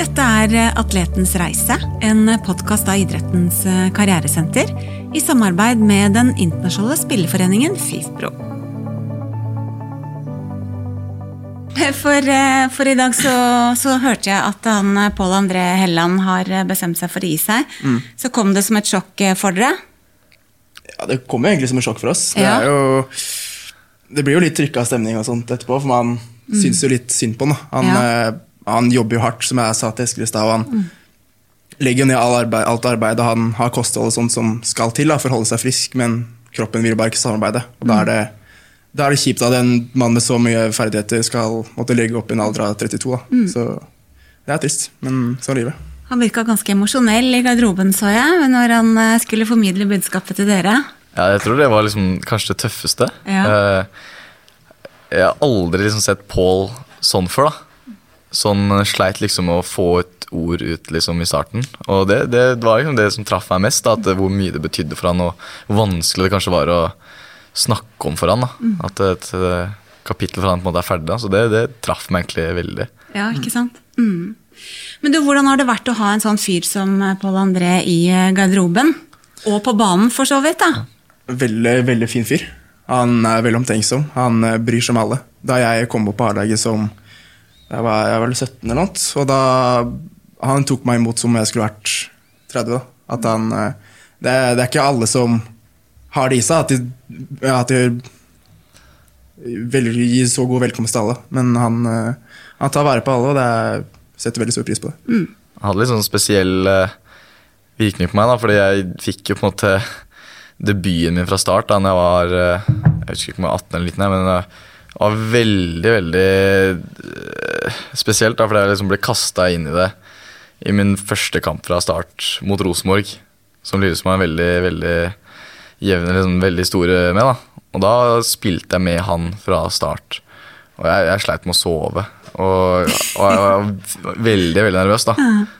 Dette er Atletens reise, en podkast av idrettens karrieresenter i samarbeid med den internasjonale spilleforeningen FIFPro. For, for, i dag så, så, hørte jeg at han Pål André Helland har bestemt seg for å gi seg. Mm. Så kom det som et sjokk for dere? Ja, det kom jo egentlig som et sjokk for oss. Ja. Det, jo, det, blir jo litt trykka stemning og sånt etterpå, for man mm. syns jo litt synd på han. Han, ja. Han, jobber jo hardt, som jeg sa til Eskil i stad. Han mm. legger ned all arbeid, alt arbeidet han har kosthold og sånt som skal til da, for å holde seg frisk, men kroppen vil bare ikke samarbeide. Og da er det da er det kjipt at en mann med så mye ferdigheter skal måtte legge opp i en alder av 32. Mm. Så det er trist, men sånn er livet. Han virka ganske emosjonell i garderoben, så jeg, når han eh, skulle formidle budskapet til dere. Ja, jeg tror det var liksom kanskje det tøffeste. Ja. Eh, jeg har aldri liksom sett Paul sånn før. da. Sånn sleit liksom å få et ord ut liksom i starten. Og det, det var liksom det som traff meg mest. Da, at Hvor mye det betydde for han, og hvor vanskelig det kanskje var å snakke om for han. da. Mm. At et, eh, kapittel for han på en måte er ferdig. da. Så det, det traff meg egentlig veldig. Ja, ikke sant? Mm. Men du, hvordan har det vært å ha en sånn fyr som eh, Pål André i eh, garderoben? Og på banen, for så vidt. da. Veldig, veldig fin fyr. Han er veldig omtenksom. Han bryr seg om alle. Da jeg kom opp på A-laget som jeg var, jeg var 17 eller noe, og da han tok meg imot som jeg skulle vært 30. da. At han, det, det er ikke alle som har det i seg, at de, at de velger, gir så god velkomst til alle. Men han, eh, han, tar vare på alle, og det setter veldig stor pris på det. Mm. Han hadde litt sånn spesiell uh, virkning på meg, da, fordi jeg fikk jo på en måte debuten min fra start da jeg var uh, jeg husker ikke om jeg var 18 eller 19, men var veldig, veldig spesielt. da, Fordi jeg liksom ble kasta inn i det i min første kamp fra start mot Rosenborg. Som som en veldig, veldig jevne liksom, veldig store med. da. Og da spilte jeg med han fra start. Og jeg, jeg sleit med å sove. Og, og, jeg var veldig veldig nervøs. da.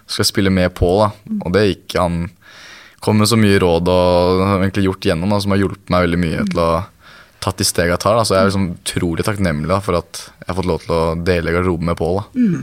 Skal jeg spille med Pål, da. Og det gikk han kom med så mye råd og har egentlig gjort gjennom da, som har hjulpet meg veldig mye til å tatt de stega jeg tar. Da. Så jeg er liksom utrolig takknemlig da, for at jeg har fått lov til å dele garderoben med Pål. Mm.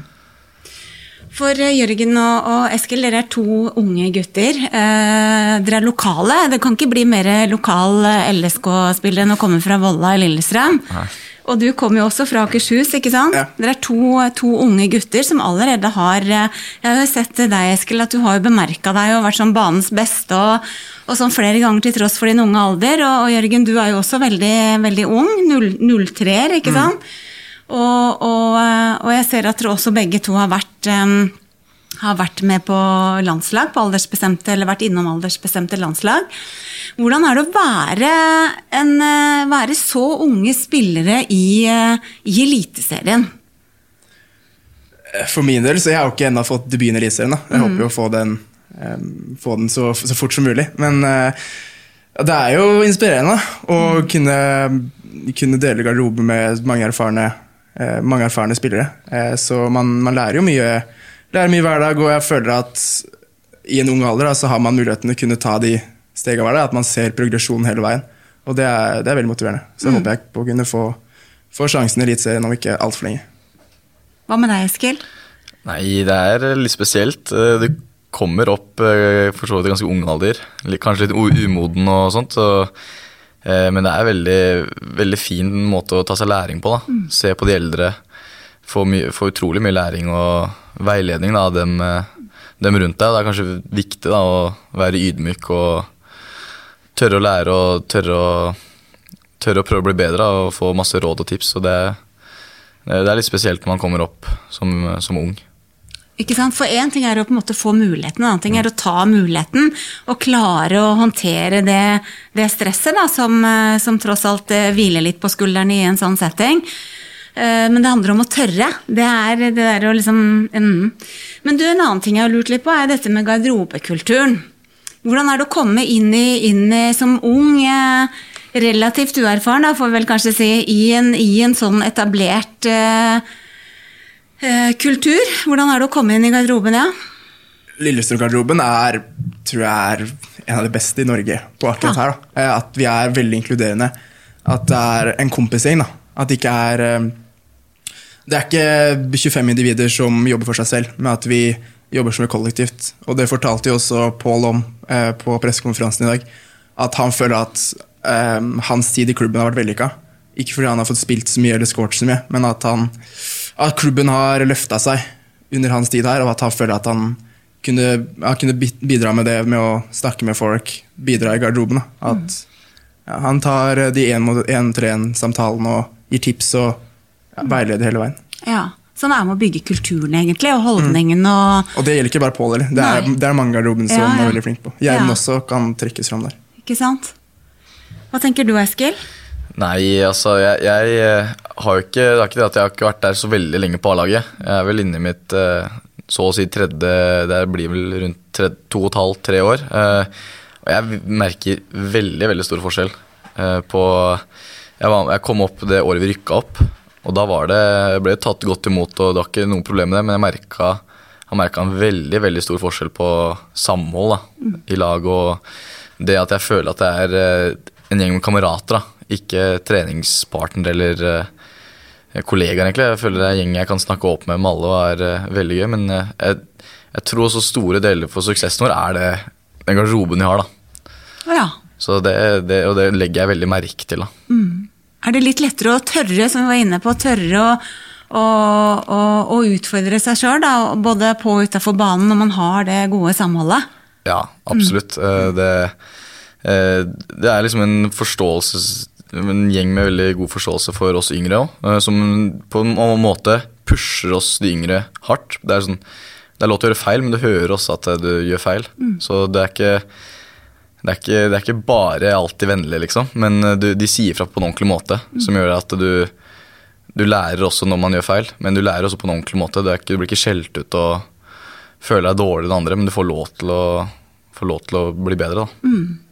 For eh, Jørgen og, og, Eskil, dere er to unge gutter. Eh, dere er lokale. Det kan ikke bli mer lokal eh, LSK-spiller enn å komme fra Volla i Lillestrøm. Nei. Og du kommer jo også fra Akershus, ikke sant? Ja. Dere er to, to, unge gutter som allerede har eh, Jeg har jo sett deg, Eskil, at du har jo bemerka deg og vært sånn banens beste og, og, sånn flere ganger til tross for din unge alder. Og, og Jørgen, du er jo også veldig, veldig ung. 03-er, ikke mm. sant? Mm. Og, og, eh, og, jeg ser at dere også begge to har vært, um, har vært med på landslag, på aldersbestemte, eller vært innom aldersbestemte landslag. Hvordan er det å være, en, eh, være så unge spillere i, i Eliteserien? For min del så jeg har jo ikke ennå fått debuten i Eliteserien. Jeg mm. håper jo å få den, um, få den så, så, fort som mulig. Men det er jo inspirerende å mm. kunne, kunne dele garderobe med mange erfarne Eh, mange erfarne spillere. Eh, så man, man, lærer jo mye, lærer mye hver dag, og jeg føler at i en ung alder da, så har man muligheten til å kunne ta de stegene hver dag, at man ser progresjonen hele veien. Og det er, det er veldig motiverende. Så mm. håper jeg på å kunne få, få sjansen i Eliteserien om ikke altfor lenge. Hva med deg, Eskil? Nei, det er litt spesielt. Du det kommer opp for så vidt i ganske ung alder. Kanskje litt umoden og sånt. så Eh, men det er en veldig, veldig fin måte å ta seg læring på. da. Mm. Se på de eldre. Få, mye, får, utrolig mye læring og veiledning av dem, eh, dem, rundt deg. Det er kanskje viktig da, å være ydmyk og tørre å lære og tørre å, tørre å prøve å bli bedre og få masse råd og tips. Og det, det er litt spesielt når man kommer opp som, som ung. Ikke sant? For én ting er å på en måte få muligheten, en annen ting er å ta muligheten og klare å håndtere det, det stresset da, som, eh, som, tross alt eh, hviler litt på skuldrene i en sånn setting. Eh, men det handler om å tørre. Det er det der å liksom mm. Men du, en annen ting jeg har lurt litt på, er dette med garderobekulturen. Hvordan er det å komme inn i, inn i som ung, relativt uerfaren, da, får vi vel kanskje si, i en, i en sånn etablert uh, Eh, kultur. Hvordan er det å komme inn i garderoben, ja? Lillestrøm-garderoben er, tror jeg er en av de beste i Norge på akkurat her. Da. Eh, at vi er veldig inkluderende. At det er en kompisgjeng. At det ikke er eh, det er ikke 25 individer som jobber for seg selv, men at vi jobber som et kollektivt. Og det fortalte jo også Pål om eh, på pressekonferansen i dag. At han føler at eh, hans tid i klubben har vært vellykka. Ikke fordi han har fått spilt så mye eller scoret så mye, men at, han, at klubben har løfta seg under hans tid her, og at han føler at han kunne, han kunne bidra med det med å snakke med folk, bidra i garderoben. Da. At ja, han tar de én-til-én-samtalene og gir tips og veileder hele veien. Ja, Sånn er med å bygge kulturen egentlig, og holdningen. Mm. Og, og det gjelder ikke bare Pål heller. Det, er, det er mange garderoben som ja, ja. er veldig flink på. Gjermund også kan trekkes fram der. Ikke sant? Hva tenker du, Eskil? Nei, altså jeg, jeg, eh, har jo ikke Det er ikke det at jeg har ikke vært der så veldig lenge på A-laget. Jeg er vel inne i mitt eh, så å si tredje Det blir vel rundt tredje, to og et halvt, tre år. Eh, og jeg merker veldig, veldig stor forskjell på jeg, var, jeg kom opp det året vi rykka opp. Og da var det, jeg ble tatt godt imot, og det var ikke noe problem med det. Men jeg merka, har merka en veldig veldig stor forskjell på samhold da, mm. i lag. Og det at jeg føler at det er eh, en gjeng med kamerater, da. ikke treningspartner eller uh, kollegaer, egentlig. Jeg føler det er en gjeng jeg kan snakke opp med med alle og er uh, veldig gøy. Men jeg, jeg, tror også store deler for suksessen vår er det, den garderoben vi har. da. Ja. Så det, det, og det legger jeg veldig merke til. da. Mm. Er det litt lettere å tørre, som vi var inne på, tørre å, å, å, å utfordre seg sjøl, både på og utafor banen, når man har det gode samholdet? Ja, absolutt. Mm. Det, eh, det, er liksom en forståelse en gjeng med veldig god forståelse for oss yngre òg, eh, som på en måte pusher oss de yngre hardt. Det er, sånn, det er lov til å gjøre feil, men du hører også at du gjør feil. Mm. Så det er ikke det er, ikke, det er ikke, bare alltid vennlig, liksom, men eh, du, de sier fra på en ordentlig måte. Mm. Som gjør at du, du, lærer også når man gjør feil, men du lærer også på en ordentlig måte. Du, ikke, du blir ikke skjelt ut og føler deg dårligere enn andre, men du får lov til å, lov til å bli bedre. da. Mm.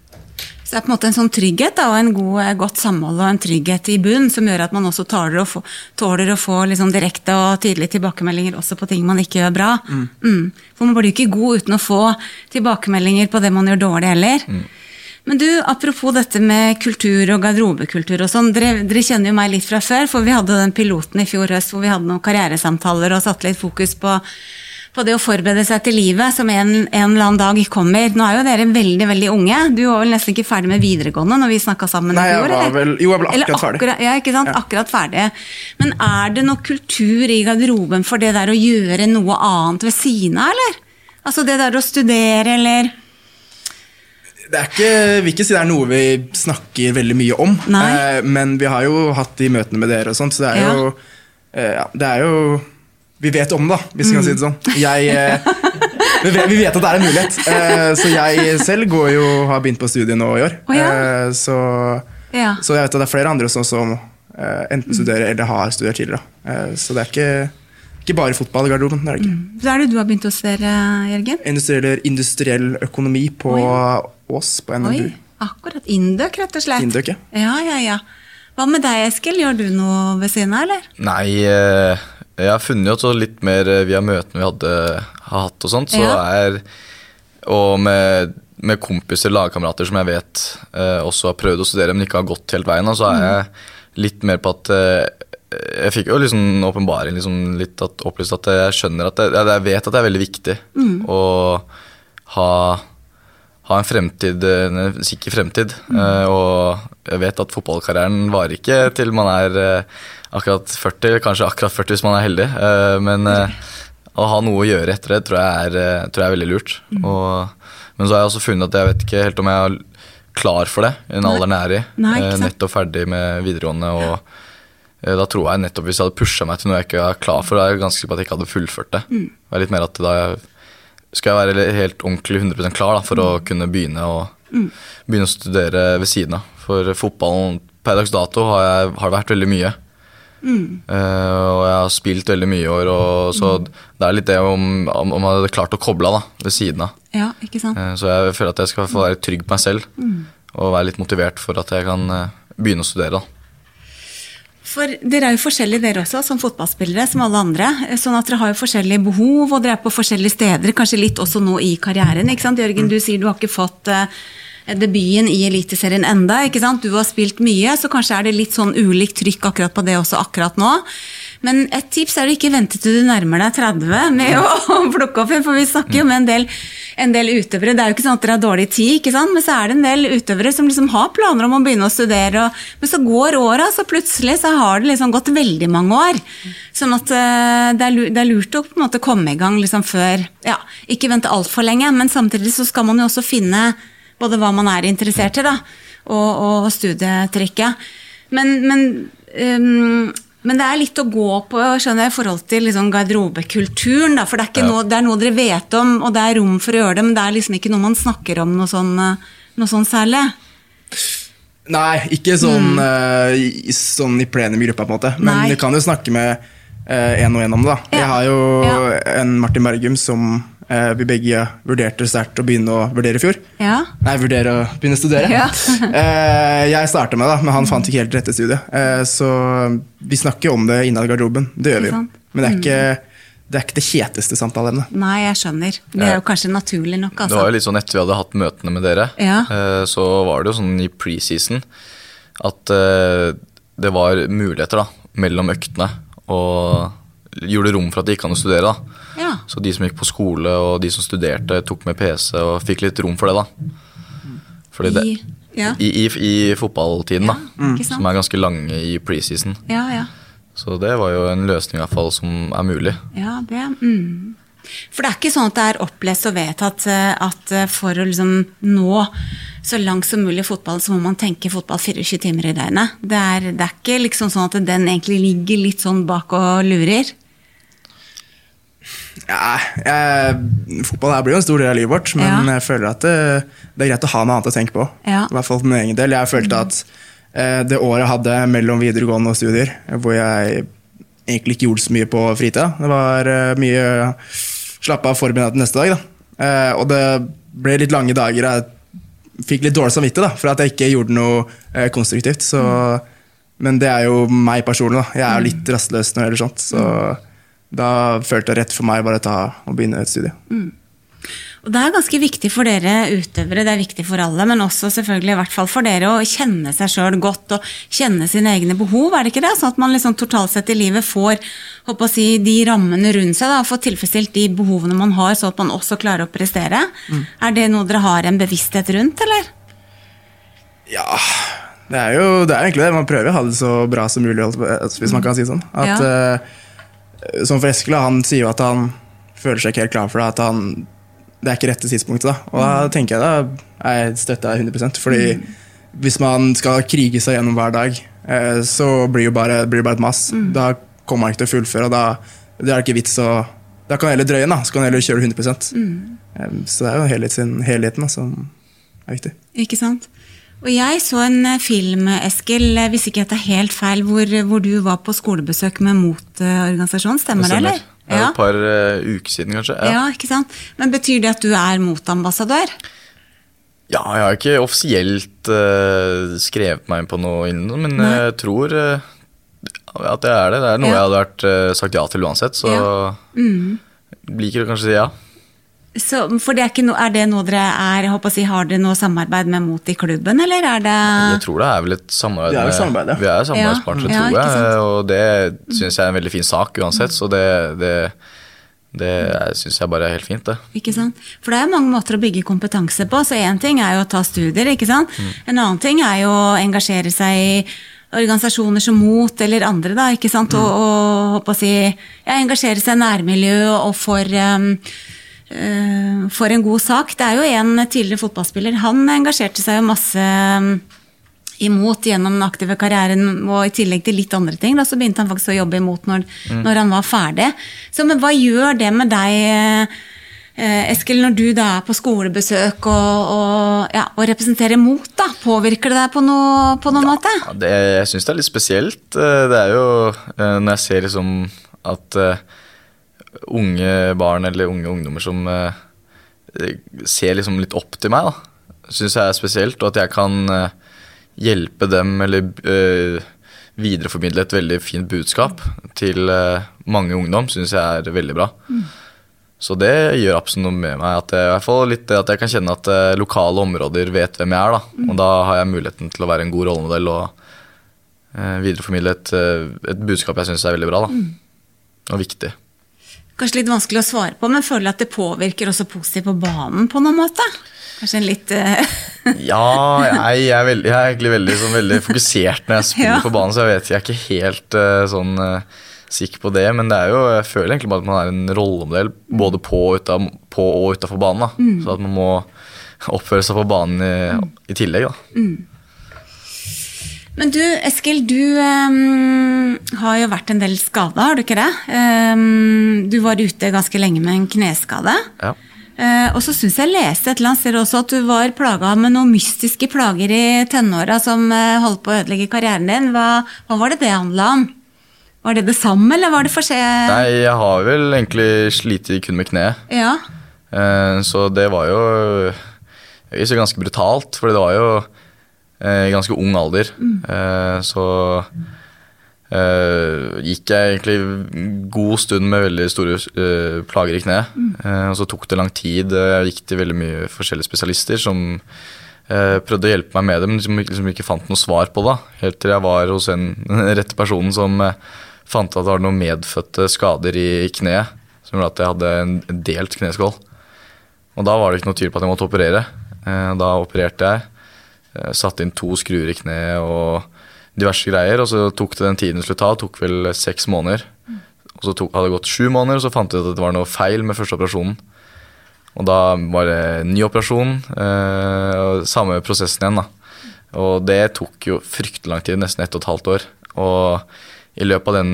Så det er på en måte en sånn trygghet da, og en god, eh, godt samhold og en trygghet i bunn som gjør at man også tåler å få, tåler å få liksom direkte og tydelige tilbakemeldinger også på ting man ikke gjør bra. Mm. Mm. For man blir jo ikke god uten å få tilbakemeldinger på det man gjør dårlig heller. Mm. Men du, apropos dette med kultur og garderobekultur og sånn. Dere, dere, kjenner jo meg litt fra før, for vi hadde den piloten i fjor høst hvor vi hadde noen karrieresamtaler og satte litt fokus på på det å forberede seg til livet som en, en, eller annen dag kommer. Nå er jo dere veldig veldig unge. Du var vel nesten ikke ferdig med videregående når vi snakka sammen? Nei, jeg var vel, jo, jeg ble akkurat ferdig. Akkurat, ja, ikke sant? Ja. Akkurat ferdig. Men er det noe kultur i garderoben for det der å gjøre noe annet ved siden av, eller? Altså det der å studere, eller? Det er ikke, vil ikke si det er noe vi snakker veldig mye om, eh, men vi har jo hatt de møtene med dere og sånt, så det er ja. jo eh, det er jo vi vet om det, hvis vi kan si det sånn. Jeg, eh, vi vet at det er en mulighet. Eh, så jeg selv går jo, har begynt på studiet nå i år. Oh, ja. Eh, så, ja. så, jeg vet at det er flere andre som, som enten studerer eller har studert tidligere. Så det er ikke, ikke bare fotball i garderoben. det er det ikke. Mm. Hva er det du har begynt å studere, Jørgen? Industriell, industriell økonomi på Ås på NMBU. Akkurat. Indøk, rett og slett. Indøk, ja. ja, ja, ja. Hva med deg, Eskil? Gjør du noe ved siden av, eller? Nei, jeg har funnet jo litt mer eh, via møtene vi hadde har hatt og sånt. Så ja. er, og med, med, kompiser, lagkamerater som jeg vet eh, også har prøvd å studere, men ikke har gått helt veien, så er mm. jeg litt mer på at eh, Jeg fikk jo liksom åpenbaring liksom litt at, opplyst at jeg skjønner at jeg, jeg vet at det er veldig viktig mm. å ha ha en fremtid, en sikker fremtid. Mm. Uh, og jeg vet at fotballkarrieren varer ikke til man er uh, akkurat 40, kanskje akkurat 40 hvis man er heldig. Uh, men å ha noe å gjøre etter det tror jeg er, tror jeg er veldig lurt. Mm. Og, men så har jeg også funnet at jeg vet ikke helt om jeg er klar for det i den alderen jeg er i. nettopp ferdig med videregående. og da tror jeg nettopp Hvis jeg hadde pusha meg til noe jeg ikke var klar for, da er jeg ganske sikker på at jeg ikke hadde fullført det. Mm. Det er litt mer at da skal jeg være helt ordentlig 100% klar da, for å mm. kunne begynne å, mm. begynne å, studere ved siden av. For fotballen per dags dato har, jeg, har det vært veldig mye. Mm. Uh, og jeg har spilt veldig mye i år, og, så mm. det er litt det om, om, om jeg hadde klart å koble av ved siden av. Ja, ikke sant? Uh, så jeg føler at jeg skal få være trygg på meg selv mm. og være litt motivert for at jeg kan uh, begynne å studere. da. For dere er jo forskjellige dere også, som fotballspillere, som alle andre. sånn at dere har jo forskjellige behov, og dere er på forskjellige steder, kanskje litt også nå i karrieren. ikke sant? Jørgen, du sier du har ikke fått debuten i Eliteserien enda, ikke sant? Du har spilt mye, så kanskje er det litt sånn ulikt trykk akkurat på det også akkurat nå. Men et tips er å ikke vente til du nærmer deg 30 med å plukke opp igjen, for vi snakker jo med en del, en del utøvere. Det er jo ikke sånn at dere har dårlig tid, ikke sant? men så er det en del utøvere som liksom har planer om å begynne å studere, og, men så går åra, så plutselig så har det liksom gått veldig mange år. Sånn at det, lurt, det, er lurt, å på en måte komme i gang liksom før Ja, ikke vente altfor lenge, men samtidig så skal man jo også finne både hva man er interessert i, da, og, og studietrykket. Men, men um, men det er litt å gå på skjønner jeg, i forhold til liksom garderobekulturen. Da, for det er, noe, det er, noe, dere vet om, og det er rom for å gjøre det, men det er liksom ikke noe man snakker om noe sånn, noe sånn særlig. Nei, ikke sånn, mm. uh, sånn i plenum i gruppa, på en måte. Men Nei. du kan jo snakke med uh, en og en om det. da. Ja. Jeg har jo ja. en Martin Bergum som Eh, vi begge vurderte sterkt å begynne å vurdere i fjor. Ja. Nei, vurdere å begynne å studere. Ja. Eh, jeg starta med det, men han fant ikke helt rette studiet. Eh, så vi snakker jo om det innad i garderoben. Det gjør vi jo. Men det er ikke det er ikke det kjeteste samtaleemnet. Nei, jeg skjønner. Det er jo kanskje naturlig nok. Altså. Det var jo litt sånn Etter vi hadde hatt møtene med dere, ja. så var det jo sånn i preseason at det var muligheter da, mellom øktene. Og gjorde rom for at det gikk an å studere. da. Ja. Så de som gikk på skole og de som studerte, tok med PC og fikk litt rom for det. da. Fordi det, I, ja. i, i, i fotballtiden, da, mm. som er ganske lange i preseason. Ja, ja. Så det var jo en løsning i hvert fall som er mulig. Ja, det, mm. For det er ikke sånn at det er opplest og vedtatt eh, at eh, for å liksom nå så langt som mulig fotball, så må man tenke fotball 24 timer i døgnet. Det er, det er ikke liksom sånn at den egentlig ligger litt sånn bak og lurer. Ja, jeg, fotball her blir jo en stor del av livet vårt, men ja. jeg føler at det, det, er greit å ha noe annet å tenke på. Ja. I hvert fall for min egen del. Jeg følte at eh, det året jeg hadde mellom videregående og studier, hvor jeg egentlig ikke gjorde så mye på fritida Det var eh, mye slappe av forberedt neste dag. Eh, og det ble litt lange dager. Jeg fikk litt dårlig samvittighet for at jeg ikke gjorde noe eh, konstruktivt. Så, mm. Men det er jo meg personlig. Da. Jeg er jo litt rastløs når det gjelder sånt. Så mm da følte jeg rett for meg bare å begynne et studie. Mm. Og Det er ganske viktig for dere utøvere, det er viktig for alle, men også selvfølgelig i hvert fall for dere å kjenne seg sjøl godt og kjenne sine egne behov, er det ikke det? Sånn at man liksom totalt sett i livet får å si, de rammene rundt seg, da, får tilfredsstilt de behovene man har, så at man også klarer å prestere. Mm. Er det noe dere har en bevissthet rundt, eller? Ja, det er jo det er egentlig det. Man prøver å ha det så bra som mulig, hvis man kan si sånn. At ja. Som for Eskil, han sier jo at han føler seg ikke helt klar for det. At han, det er ikke rette tidspunktet. Da. Og da mm. tenker jeg da jeg støtter jeg 100% Fordi mm. hvis man skal krige seg gjennom hver dag, eh, så blir det bare, blir bare et mass. Mm. Da kommer man ikke til å fullføre, og da det er ikke vits å Da kan heller drøye den, så kan heller kjøre 100 mm. Så det er jo helheten, helheten da, som er viktig. Ikke sant? Og jeg så en eh, film, Eskil, eh, hvis ikke jeg tar helt feil, hvor, hvor, du var på skolebesøk med Motorganisasjonen. Stemmer det, eller? Det er et par uh, uker siden, kanskje. Ja. ja. ikke sant? Men Betyr det at du er motambassadør? Ja, jeg har ikke offisielt uh, skrevet meg på noe innen men Nei. jeg tror uh, at jeg er det. Det er noe ja. jeg hadde vært sagt ja til uansett, så ja. mm. liker å kanskje si ja. Så, for det er, no, er, det noe dere er, jeg håper å si, Har dere noe samarbeid med Mot i klubben, eller er det Jeg tror det er vel et samarbeid. Vi er, samarbeid, ja. vi er samarbeidspartnere, ja, tror jeg. Og det syns jeg er en veldig fin sak uansett, så det, det, det syns jeg bare er helt fint. det. Ikke sant? For det er mange måter å bygge kompetanse på. så Én ting er jo å ta studier, ikke sant? Mm. en annen ting er jo å engasjere seg i organisasjoner som MOT eller andre, da, ikke sant? Mm. Og, og, å si, ja, engasjere seg i nærmiljø og for um, for en god sak. Det er jo en tidligere fotballspiller. Han engasjerte seg jo masse mm, imot gjennom den aktive karrieren, og i tillegg til litt andre ting, da, så begynte han faktisk å jobbe imot når, mm. når han var ferdig. Så men hva gjør det med deg, eh, Eskil, når du da er på skolebesøk og, og, ja, og representerer mot? da? Påvirker det deg på, noe, på noen ja, måte? Det, jeg syns det er litt spesielt. Eh, det er jo når jeg ser liksom at unge barn eller unge ungdommer som uh, ser liksom litt opp til meg, da. Syns jeg er spesielt, og at jeg kan uh, hjelpe dem eller uh, videreformidle et veldig fint budskap til mange ungdom, syns jeg er veldig bra. Mm. Så det gjør absolutt noe med meg. At jeg, i hvert fall litt at jeg kan kjenne at lokale områder vet hvem jeg er. da. Mm. Og da har jeg muligheten til å være en god rollemodell og eh, videreformidle et, eh, et budskap jeg syns er veldig bra. da. Og viktig. Kanskje litt vanskelig å svare på, men føler du at det påvirker også positivt på banen på noen måte? Kanskje en litt eh, Ja, jeg er, veldig, jeg er egentlig veldig, sånn, veldig fokusert når jeg spiller Ja. på banen, så jeg vet jeg er ikke helt eh, sånn eh, sikker på det. Men det er jo, jeg føler egentlig bare at man er en rollemodell både på, uta- på og utafor banen. da. Så at man må oppføre seg på banen i, i tillegg. da. Men du, Eskil, du um, har jo vært en del skada, har du ikke det? Um, du var ute ganske lenge med en kneskade. Ja. Uh, og så syns jeg leste et eller annet sted også at du var plaga med noen mystiske plager i tenåra som uh, holdt på å ødelegge karrieren din. Hva, hva var det det handla om? Var det det samme, eller var det for seg? Nei, jeg har vel egentlig slitt kun med kneet. Ja. Uh, Så det var jo ganske brutalt, for det var jo i ganske ung alder. Mm. Så eh, gikk jeg egentlig god stund med veldig store eh, plager i kneet. Mm. Og så tok det lang tid. Jeg gikk til veldig mye forskjellige spesialister som eh, prøvde å hjelpe meg med det, men liksom, liksom ikke fant noe svar på det. Helt til jeg var hos en, den rette personen som eh, fant at det var noen medfødte skader i, i kneet. Som gjorde at jeg hadde en delt kneskål. Og da var det ikke noe tvil på at jeg måtte operere. Eh, Da opererte jeg. Eh, Satte inn to skruer i kneet og diverse greier. Og så tok det den tiden det skulle ta. tok vel seks måneder. Og så tok, hadde det gått sju måneder, og så fant ut at det var noe feil med første operasjonen. Og da var det ny operasjon. eh, og Samme prosessen igjen, da. Og det tok jo fryktelig lang tid, nesten ett og et halvt år. Og i løpet av den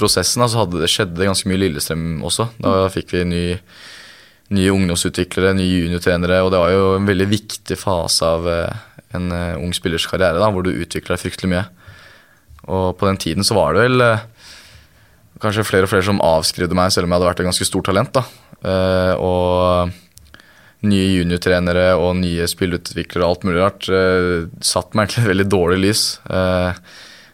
prosessen da, så hadde det skjedde det ganske mye Lillestrøm også. Da fikk vi ny nye ungdomsutviklere, nye juniortrenere, og det var jo en veldig viktig fase av eh, en eh, ung spillers karriere, da, hvor du utvikler deg fryktelig mye. Og på den tiden så var det vel eh, kanskje flere og flere som avskrevde meg, selv om jeg hadde vært et ganske stort talent. da. Eh, og nye juniortrenere og nye spillutviklere og alt mulig rart satt meg egentlig et veldig dårlig lys. Eh,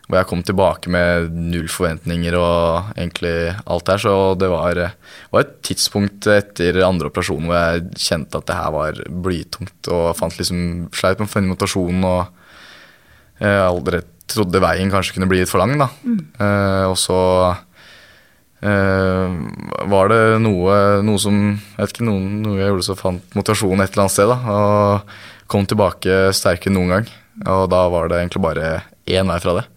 hvor jeg kom tilbake med null forventninger og egentlig alt der. Så det var, var et tidspunkt etter andre operasjon hvor jeg kjente at det her var blytungt. Og fant liksom sleit med å finne motivasjonen og jeg aldri trodde veien kanskje kunne bli litt for lang. da. Eh, og så eh, var det noe, noe som jeg vet ikke, noe, noe jeg gjorde som fant motivasjon et eller annet sted. da, Og kom tilbake sterkere enn noen gang. Og da var det egentlig bare én vei fra det.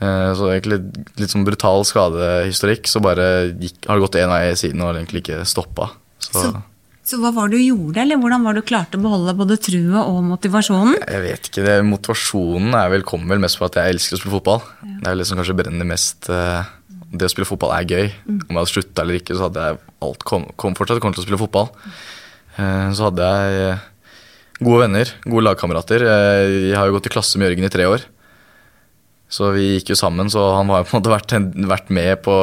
Eh, Så egentlig litt sånn brutal skadehistorikk, så bare gikk, har det gått én vei siden og egentlig ikke stoppa. Så, Så, så hva var det du gjorde, eller hvordan var det du klarte å beholde både trua og motivasjonen? jeg vet ikke, det, motivasjonen er vel, kommer vel mest på at jeg elsker å spille fotball. Det er det som kanskje brenner mest. eh, Det å spille fotball er gøy. Om jeg hadde slutta eller ikke, så hadde jeg alt kom, kom fortsatt kommet til å spille fotball. Eh, Så hadde jeg gode venner, gode lagkamerater. Jeg har jo gått i klasse med Jørgen i tre år. Så vi gikk jo sammen, så han har jo på en måte vært, vært med på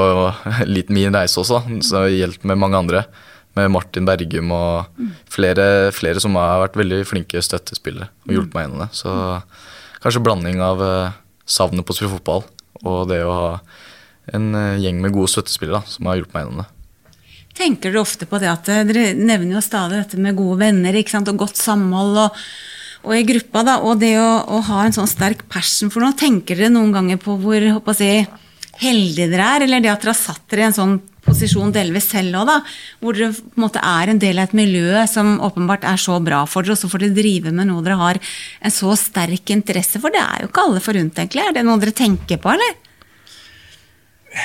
litt min reise også. Så hjulpet med mange andre. Med Martin Bergum og flere, flere som har vært veldig flinke støttespillere og hjulpet meg gjennom det. Så kanskje blanding av eh, savnet på å spille fotball og det å ha en eh, gjeng med gode støttespillere som har hjulpet meg gjennom det. Tenker dere ofte på det at eh, dere nevner jo stadig dette med gode venner ikke sant? og godt samhold og, og i gruppa, da, og det å, å ha en sånn sterk passion for noe. Tenker dere noen ganger på hvor håper jeg, heldige dere er, eller det at dere har satt dere i en sånn posisjon delvis selv òg, da, hvor dere på en måte er en del av et miljø som åpenbart er så bra for dere, og så får dere drive med noe dere har en så sterk interesse for. Det er jo ikke alle forunt, egentlig. Er det noe dere tenker på, eller?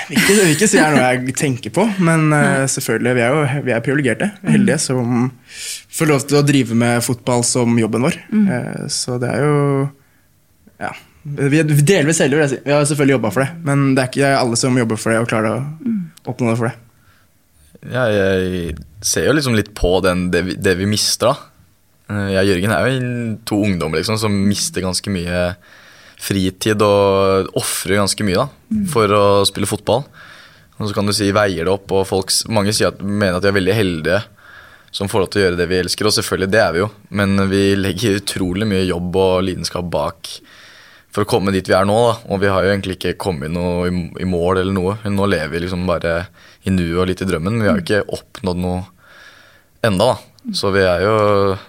Vil ikke, vil ikke si det er noe jeg tenker på, men uh, selvfølgelig, vi er jo vi er privilegerte. Heldige som får lov til å drive med fotball som jobben vår. Mm. så det er jo Ja. Vi er delvis heldige, vil jeg si. Vi har selvfølgelig jobba for det, men det er ikke alle som jobber for det og klarer å oppnå det for det. Ja, jeg ser jo liksom litt på den, det, vi, det vi mister, da. Eh, Jeg og Jørgen er jo to ungdommer liksom, som mister ganske mye fritid og ofrer ganske mye da, for å spille fotball. Og så kan du si veier det opp, og folk, mange sier at, mener at de er veldig heldige som får lov til å gjøre det vi elsker, og selvfølgelig det er vi jo, men vi legger utrolig mye jobb og lidenskap bak for å komme dit vi er nå. da, Og vi har jo egentlig ikke kommet noe i, mål eller noe. Nå lever vi liksom bare i nuet og litt i drømmen, men vi har jo ikke oppnådd noe enda da. Så vi er jo,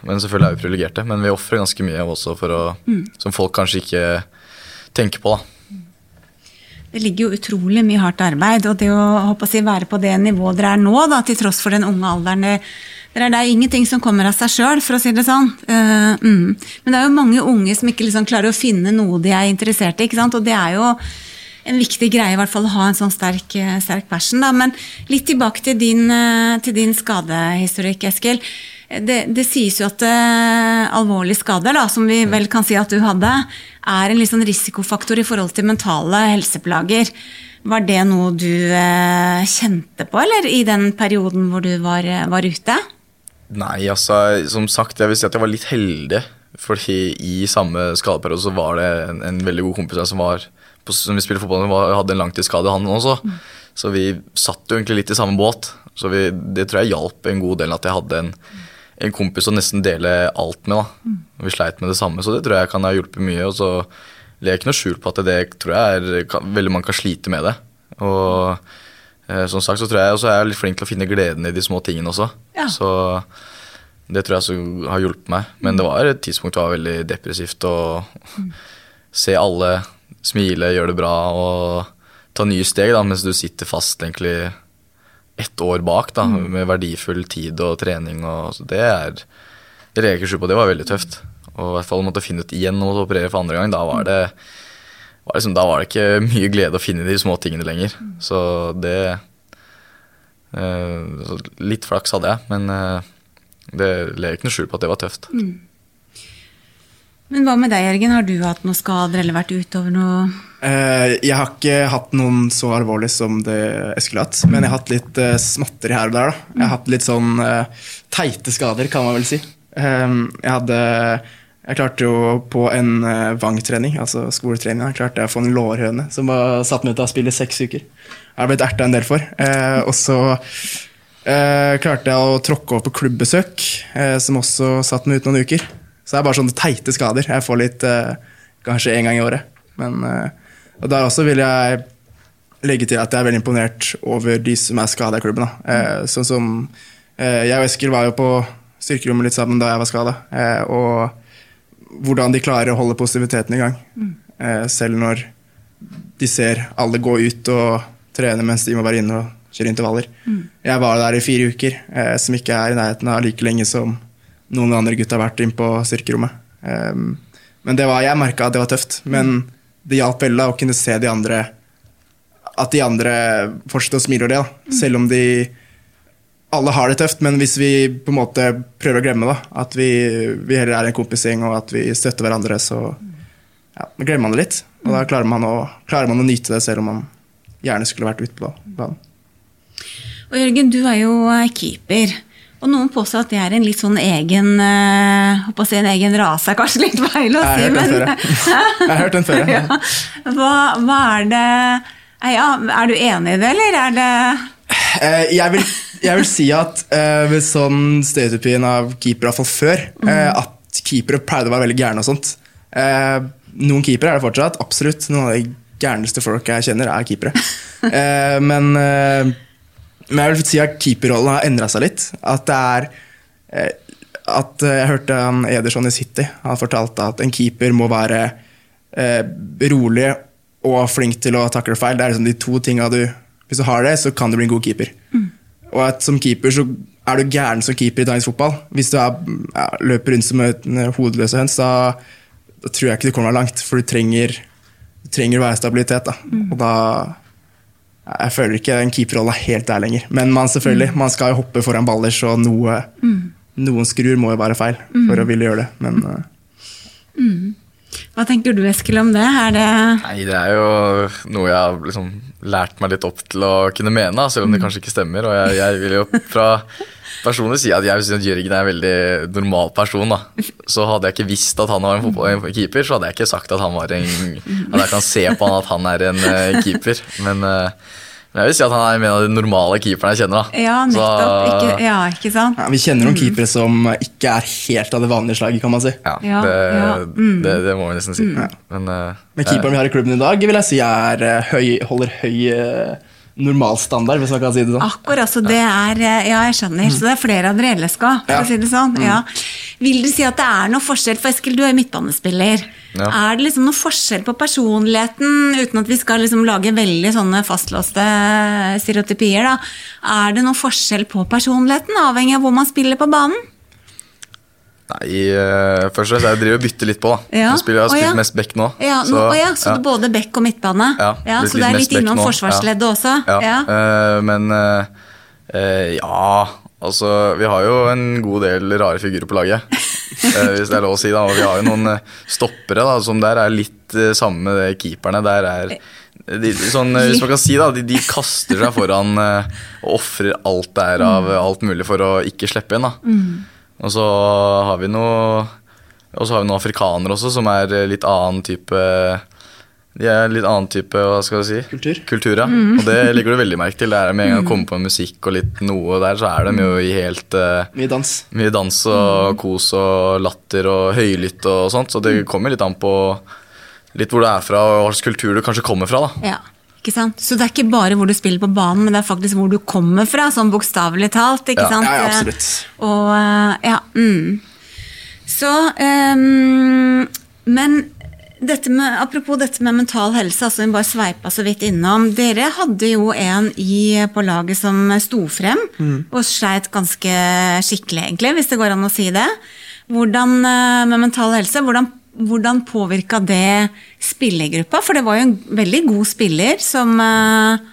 men selvfølgelig er vi privilegerte, men vi ofrer ganske mye også for å, som folk kanskje ikke tenker på. da. det ligger jo utrolig mye hardt arbeid. Og det å håpe å si, være på det nivået dere er nå, da, til tross for den unge alderen det, er, det er ingenting som kommer av seg sjøl, for å si det sånn. Uh, mm. Men det er jo mange unge som ikke liksom klarer å finne noe de er interessert i. ikke sant? Og det er jo en viktig greie i hvert fall å ha en sånn sterk, sterk passion. Da. Men litt tilbake til din, til din skadehistorikk, Eskil. Det, det, sies jo at uh, alvorlige skader, da, som vi vel kan si at du hadde, er en sånn risikofaktor i forhold til mentale helseplager. Var det noe du uh, kjente på, eller i den perioden hvor du var, var, ute? Nei, altså, som sagt, jeg vil si at jeg var litt heldig. Fordi i samme skadeperiode så var det en, en veldig god kompis som var på, som vi spilte fotball med, hadde en langtidsskade, han også. Mm. Så vi satt jo egentlig litt i samme båt. Så vi, det tror jeg hjalp en god del at jeg hadde en en kompis å nesten dele alt med. da. Og vi sleit med det samme, så det tror jeg kan ha hjulpet mye. Og så legger jeg ikke noe skjul på at det tror jeg er, veldig mange kan slite med det. Og som sagt så tror jeg også jeg er litt flink til å finne gleden i de små tingene også. Ja. Så det tror jeg så har hjulpet meg. Men det var et tidspunkt det var veldig depressivt å mm. se alle smile, gjøre det bra og ta nye steg da, mens du sitter fast egentlig ett år bak da, mm. med verdifull tid og trening. Og, så det er det legger ikke på. Det var veldig tøft. Og i hvert fall måtte finne ut igjen å operere for andre gang. Da var det, var liksom, da var det ikke mye glede å finne de små tingene lenger. Mm. Så det uh, så Litt flaks hadde jeg, men uh, det ler ikke noe skjul på at det var tøft. Mm. Men hva med deg, Jørgen? Har du hatt noen skader eller vært utover noe? Uh, jeg har ikke hatt noen så alvorlig som det jeg skulle hatt. Men jeg har hatt litt uh, småtteri her og der. Da. Jeg har hatt litt sånn uh, teite skader, kan man vel si. Jeg hadde Jeg klarte jo på en uh, Vang-trening, altså skoletrening, jeg klarte jeg å få en lårhøne som var satt meg ut av spill i seks uker. Jeg har blitt erta en del for. og så klarte jeg å tråkke over på klubbesøk, som også satt meg ut noen uker. Så det er bare sånne teite skader. Jeg får litt uh, kanskje én gang i året. Men uh, og der også vil jeg legge til at jeg er veldig imponert over de som er skada i klubben. Sånn som Jeg og Eskil var jo på styrkerommet litt sammen da jeg var skada. og hvordan de klarer å holde positiviteten i gang. Mm. selv når de ser alle gå ut og trene mens de må være inne og kjøre intervaller. Mm. Jeg var der i fire uker, som ikke er i nærheten av like lenge som noen andre gutta har vært inn på styrkerommet. Um, men det var, jeg merka at det var tøft. Men det hjalp veldig å kunne se de andre At de andre fortsetter å smile over det. Da. Selv om de alle har det tøft, men hvis vi på en måte prøver å glemme da, at vi, vi heller er en kompisgjeng og at vi støtter hverandre, så ja, glemmer man det litt. Og da klarer man, å, klarer man å nyte det, selv om man gjerne skulle vært ute på banen. Og Jørgen, du er jo keeper. Og noen påstår at det er en litt sånn egen håper å si en egen rase, er kanskje litt feil å si, men Jeg har hørt den før. ja. hva, hva, er det ja, Er du enig i det, eller er det jeg, vil, jeg, vil, si at med sånn stereotypien av keepere, iallfall før, mm. at keepere pleide å være veldig gærne og sånt. noen keepere er det fortsatt, absolutt. Noen av de gærneste folk jeg kjenner, er keepere. men men jeg vil si at keeperrollen har endra seg litt. At det er eh, at eh, Jeg hørte han Ederson i City han fortalte at en keeper må være eh, rolig og flink til å takle feil. Det er liksom de to tinga du Hvis du har det, så kan du bli en god keeper. Mm. Og at som keeper så er du gæren som keeper i dagens fotball. Hvis du er, ja, løper rundt som en hodeløs høns, da, da, tror jeg ikke du kommer deg langt. For du trenger, du trenger å være stabilitet. Da. Mm. Og da jeg føler ikke den er helt der lenger. Men man selvfølgelig, man skal jo hoppe foran baller, så noe, mm. noen skruer må jo være feil for mm. å ville gjøre det. Men mm. Hva tenker du Eskil om det? Er det Nei, Det er jo noe jeg har liksom lært meg litt opp til å kunne mene, selv om det mm. kanskje ikke stemmer. Og jeg, jeg vil jo fra personlig si at jeg syns Jørgen er en veldig normal person. da. Så hadde jeg ikke visst at han var en, keeper, så hadde jeg ikke sagt at han var en At jeg kan se på han at han er en uh, keeper. Men, uh, men, jeg vil si at han er en av de normale keeperne jeg kjenner. da. Ja, nettopp. Ikke, ja, ikke sant? Ja, vi kjenner noen mm. keepere som ikke er helt av det vanlige slaget, kan man si. Ja, ja det, ja. Mm. Det, det, må vi nesten si. Mm. Men, uh, men keeperen vi har i klubben i dag, vil jeg si er, høy, holder høy normalstandard, hvis man kan si det sånn. Akkurat, så det er Ja, jeg skjønner. Så det er flere av dere LSK, for ja. å si det sånn. Mm. Ja. Vil du si at det er noe forskjell, for Eskil, du er midtbanespiller. Ja. Er det liksom noe forskjell på personligheten, uten at vi skal liksom lage veldig sånne fastlåste stereotypier, da? Er det noe forskjell på personligheten, avhengig av hvor man spiller på banen? Nei, eh, først og fremst jeg driver og bytter litt på, da. Ja. Jeg, spiller, jeg har spilt ja. mest back nå. Ja, nå, ja, så ja. det er både back og midtbane? Ja, så du er litt innom forsvarsleddet ja. også? Ja, eh, men uh, uh, ja Altså, vi har jo en god del rare figurer på laget. hvis det er lov å si, da. Og vi har jo noen stoppere da, som der er litt samme med det keeperne. Der er de, sånn, Hvis man kan si da, de, de kaster seg foran og ofrer alt der av eh, alt mulig for å ikke slippe inn. da. Og så har vi noe og så har vi noen afrikanere også, som er litt annen type De er litt annen type hva skal jeg si? Kultur. Kultur, ja. Og det legger du veldig merke til. Det er Med en gang du kommer på musikk og litt noe der, så er de jo i helt uh, Mye dans. mye dans og kos og latter og høylytt og sånt. Så det kommer litt an på litt hvor du er fra og hva slags kultur du kanskje kommer fra. da. Ja, ikke sant? Så det er ikke bare hvor du spiller på banen, men det er faktisk hvor du kommer fra, sånn bokstavelig talt. ikke Ja. sant? Ja, absolutt. Og eh, ja, mm. Så um, Men dette med, apropos dette med mental helse, altså vi bare sveipa så vidt innom. Dere hadde jo en i, på laget som sto frem, og sleit ganske skikkelig, egentlig, hvis det går an å si det. Hvordan eh, med mental helse, hvordan, hvordan påvirka det spillergruppa? For det var jo en veldig god spiller som eh,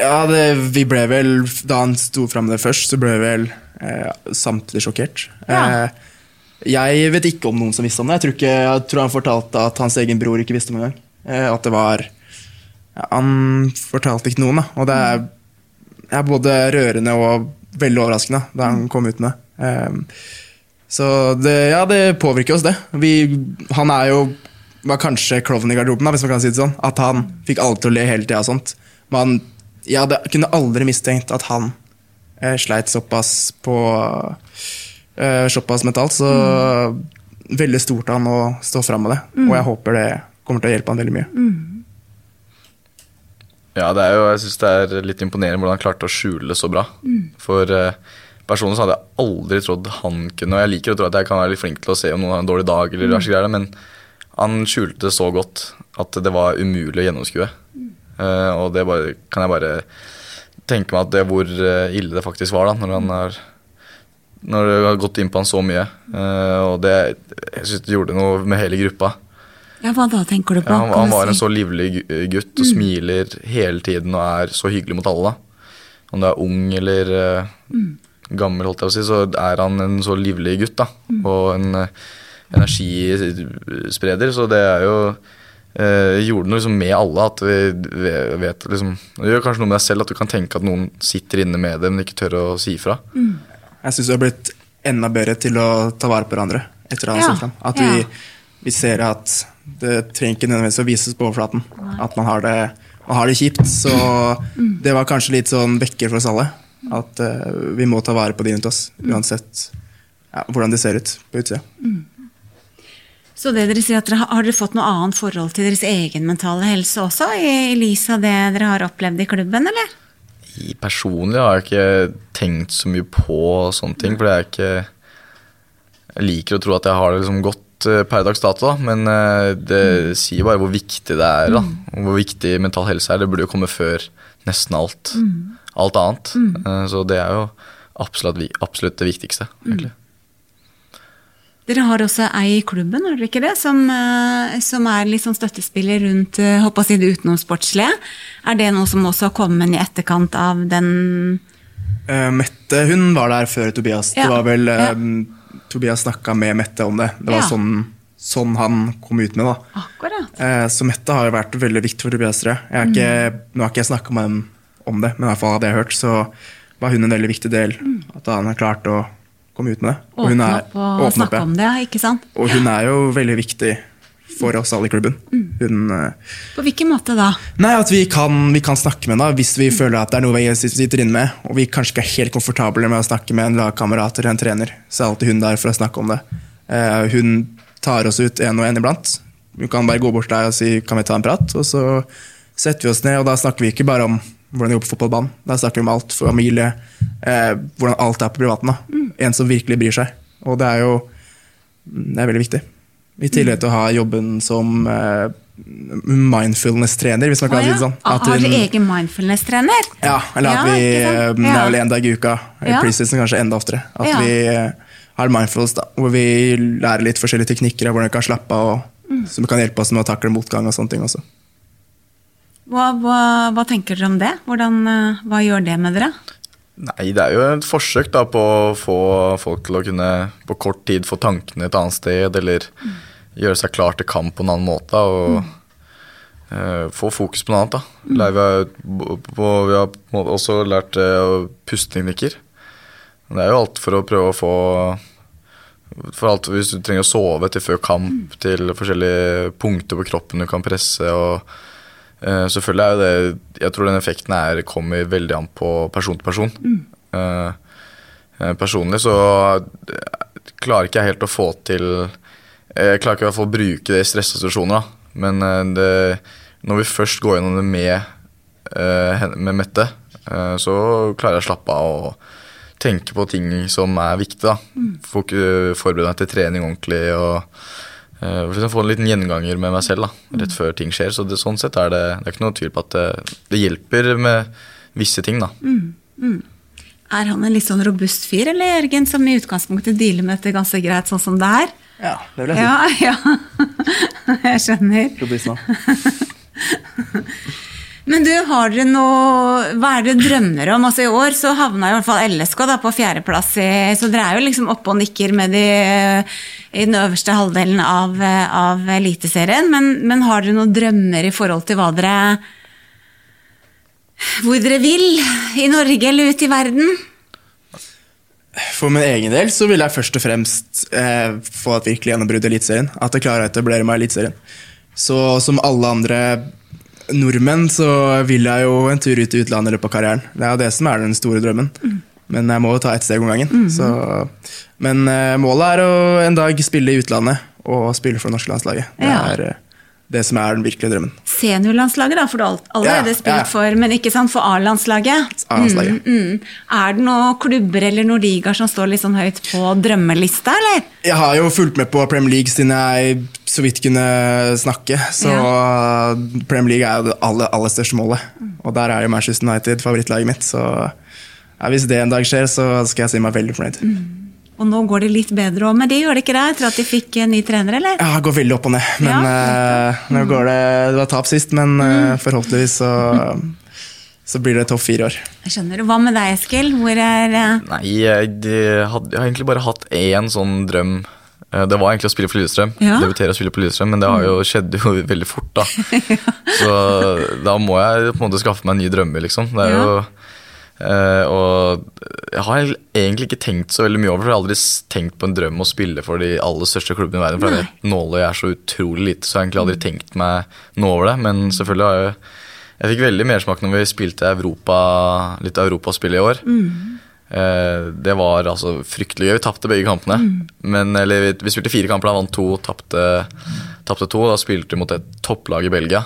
Ja, det, vi ble vel, Da han sto fram det først, så ble vi vel eh, samtlige sjokkert. Ja. Eh, jeg vet ikke om noen som visste om det. Jeg tror, ikke, jeg tror han fortalte at hans egen bror ikke visste om det engang. Eh, at det var ja, Han fortalte ikke noen, da. Og det er, er både rørende og veldig overraskende da han kom ut med det. Eh, så det, ja, det påvirker oss, det. Vi, han er jo var kanskje klovn i garderoben, hvis man kan si det sånn. At han fikk alle til å le hele tida og sånt. Men jeg hadde, kunne aldri mistenkt at han eh, sleit såpass på eh, Såpass mentalt. Så veldig stort av han å stå fram med det. Og jeg håper det kommer til å hjelpe han veldig mye. Ja, det er jo, jeg synes det er litt imponerende hvordan han klarte å skjule det så bra. For eh, personlig så hadde jeg aldri trodd han kunne Og jeg liker å tro at jeg kan være litt flink til å se om noen har en dårlig dag, eller mm. greier, men han skjulte det så godt at det var umulig å gjennomskue. Eh, og det bare, kan jeg bare tenke meg at det hvor eh, ille det faktisk var da, når han har når det har gått inn på han så mye. Uh, og det, jeg synes det gjorde noe med hele gruppa. Ja, hva da tenker du på? Ja, han, han var en så livlig gutt og smiler hele tiden og er så hyggelig mot alle. da. Om du er ung eller eh, gammel, holdt jeg på å si, så er han en så livlig gutt. da. Og en eh, energispreder. Så det er jo eh, gjorde noe liksom med alle. At vi ve- vet liksom Det gjør kanskje noe med deg selv at du kan tenke at noen sitter inne med det, men ikke tør å si ifra. Jeg syns vi har blitt enda bedre til å ta vare på hverandre etter han Ja, fram. At vi, vi ser at det trenger ikke nødvendigvis å vises på overflaten. At man har det, man har det kjipt. Så Mm. det var kanskje litt sånn vekker for oss alle. At uh, vi må ta vare på de rundt oss, Mm. uansett ja, hvordan de ser ut på utsida. Så det dere sier at dere, har- Har dere fått noe annet forhold til deres egen mentale helse også, i, i lys av det dere har opplevd i klubben, eller? Personlig har jeg ikke tenkt så mye på sånne ting, for ikke Jeg liker å tro at jeg har det liksom godt eh, per dags dato, da, men eh, det sier bare hvor viktig det er. da, og Hvor viktig mental helse er. Det burde jo komme før nesten alt. Alt annet. Mm. Så det er jo absolutt, absolutt det viktigste, egentlig. Dere har også ei i klubben, har dere ikke det? Som, eh, som er litt sånn støttespiller rundt eh, håper å si det utenomsportslige. Er det noe som også har kommet i etterkant av den uh, Mette hun var der før Tobias. Ja, Det var vel eh, ja. Tobias snakka med Mette om det. Det var Ja. sånn, sånn han kom ut med det. da. Akkurat. Eh, Så Mette har jo vært veldig viktig for Tobias. tror jeg. jeg mm. ikke, nå har ikke jeg snakka med henne om det, men i hvert fall hadde jeg hørt, så var hun en veldig viktig del. At han har klart å komme ut med det. Og hun Åpne er- opp og åpne opp, snakke ja. om det, ikke sant? Og hun er jo veldig viktig for oss alle i klubben. Hun, eh, På hvilken måte da? nei, At vi kan, vi kan snakke med henne hvis vi føler at det er noe vi sitter inne med, og vi kanskje ikke er helt komfortable med å snakke med en lagkamerat eller en trener. Så er alltid hun der for å snakke om det. Uh, hun tar oss ut en og en iblant. Hun kan bare gå bort der og si 'kan vi ta en prat', og så setter vi oss ned, og da snakker vi ikke bare om hvordan de jobber på fotballbanen. Da snakker vi om alt, familie, eh, hvordan alt er på privaten. da. en som virkelig bryr seg. Og det er jo det er veldig viktig. I tillegg til å ha jobben som eh, mindfulness-trener, hvis man kan Å, si det sånn. Har hun- dere egen mindfulness-trener? Ja, eller at Ja, vi eh, Det Ja. er vel én dag i uka. I Ja. preseason kanskje enda oftere. At Ja. vi eh, har mindfulness, da, hvor vi lærer litt forskjellige teknikker av hvordan vi kan slappe av, og, Mm. som kan hjelpe oss med å takle motgang og sånne ting også. Hva, hva, hva tenker dere om det? Hvordan, eh, hva gjør det med dere? Nei, det er jo et forsøk da på å få folk til å kunne på kort tid få tankene et annet sted, eller gjøre seg klar til kamp på en annen måte. og eh, få fokus på noe annet. da. Lærer vi, har- også lært uh, pusteteknikker. Det er jo alt for å prøve å få for alt, Hvis du trenger å sove til før kamp, til forskjellige punkter på kroppen du kan presse. og Eh, selvfølgelig er jo det Jeg tror den effekten er, kommer veldig an på person til person. Mm. Uh, personlig så klarer ikke jeg helt å få til Jeg klarer ikke i hvert fall å bruke det i stressa situasjoner. da. Men det, når vi først går gjennom det med, med Mette, så klarer jeg å slappe av og tenke på ting som er viktig. da. Mm. forberede meg til trening ordentlig. og Uh, få en liten gjenganger med meg selv da, rett før ting skjer. Så det, sånn sett er det, det er ikke noe tvil på at det, det hjelper med visse ting. da. Er han en litt sånn robust fyr, eller Jørgen, som i utgangspunktet dealer med dette ganske greit sånn som det er? Ja, det vil jeg si. Ja, ja. Jeg skjønner. Robust nå. Men du, har dere noe Hva er det du drømmer om? Altså I år så havna i hvert fall LSK da på fjerdeplass, så dere er jo liksom oppe og nikker med de i den øverste halvdelen av, av Eliteserien. Men, men har dere noen drømmer i forhold til hva dere Hvor dere vil? I Norge eller ute i verden? For min egen del så vil jeg først og fremst eh, få et virkelig gjennombrudd i Eliteserien. At jeg klarer å etablere meg i Eliteserien. Så som alle andre nordmenn så vil jeg jo en tur ut i utlandet i løpet av karrieren. Det er jo det som er den store drømmen. Men jeg må jo ta ett steg om gangen. Så, men eh, målet er å en dag spille i utlandet og spille for det norske landslaget. Det Ja. er eh, det som er den virkelige drømmen. Seniorlandslaget, da, for du har allerede Ja, spilt ja. for, men ikke sant, for A-landslaget. Mm, mm. Er det noen klubber eller noen ligaer som står litt sånn høyt på drømmelista, eller? Jeg har jo fulgt med på Premier League siden jeg så vidt kunne snakke. Så Premier League er jo det aller, aller største målet. Og der er jo Manchester United favorittlaget mitt. Så ja, hvis det en dag skjer, så skal jeg si meg veldig fornøyd. Og nå går det litt bedre òg men det gjør det ikke det? Etter at de fikk en ny trener, eller? Ja, det går veldig opp og ned. Men Ja, uh, nå går det Det var tap sist, men uh, forhåpentligvis så, så blir det topp fire år. Jeg skjønner. Hva med deg, Eskil? Hvor er uh... Nei, jeg, de hadde, jeg har egentlig bare hatt én sånn drøm. Eh, Det var egentlig å spille for Lillestrøm. Ja. Debutere og spille på Lillestrøm, men det har jo, skjedd jo veldig fort, da. Så da må jeg på en måte skaffe meg nye drømmer, liksom. Det er Ja. jo eh, Og jeg har egentlig ikke tenkt så veldig mye over det. for Jeg har aldri tenkt på en drøm å spille for de aller største klubbene i verden. For Nei. jeg nåløyet er så utrolig lite, så jeg har egentlig aldri tenkt meg noe over det. Men selvfølgelig har jeg Jeg fikk veldig mersmak når vi spilte Europa, litt Europaspill i år. Eh, det var altså fryktelig gøy. Vi tapte begge kampene. Men, eller, vi, vi spilte fire kamper, da vant to, tapte to. Da spilte vi mot et topplag i Belgia.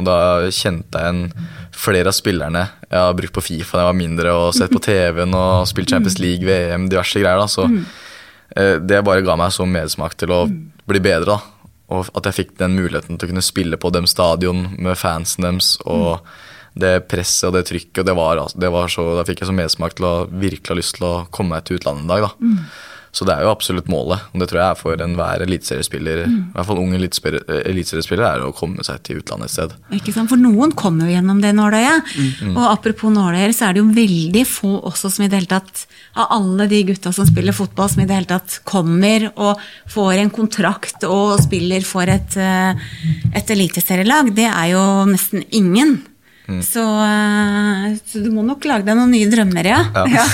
Og da kjente jeg igjen flere av spillerne jeg har brukt på Fifa da jeg var mindre, og sett på TV-en og spilt Champions League, VM, diverse greier. da, så eh, Det bare ga meg så medsmak til å bli bedre. da, Og at jeg fikk den muligheten til å kunne spille på dem stadion med fansen deres. og det presset og det trykket, og det var, det var så, da fikk jeg så medsmak til å virkelig ha lyst til å komme meg til utlandet en dag. da. Så det er jo absolutt målet, og det tror jeg er for enhver eliteseriespiller, i hvert fall unge eliteseriespiller, eliteseriespiller, er å komme seg til utlandet et sted. Ikke sant? For noen kommer jo gjennom det nåløyet. Og apropos nåløyer, så er det jo veldig få også som i det hele tatt Av alle de gutta som spiller fotball, som i det hele tatt kommer og får en kontrakt og spiller for et, eh, et eliteserielag, det er jo nesten ingen. Så, eh, så du må nok lage deg noen nye drømmer, ja. ja.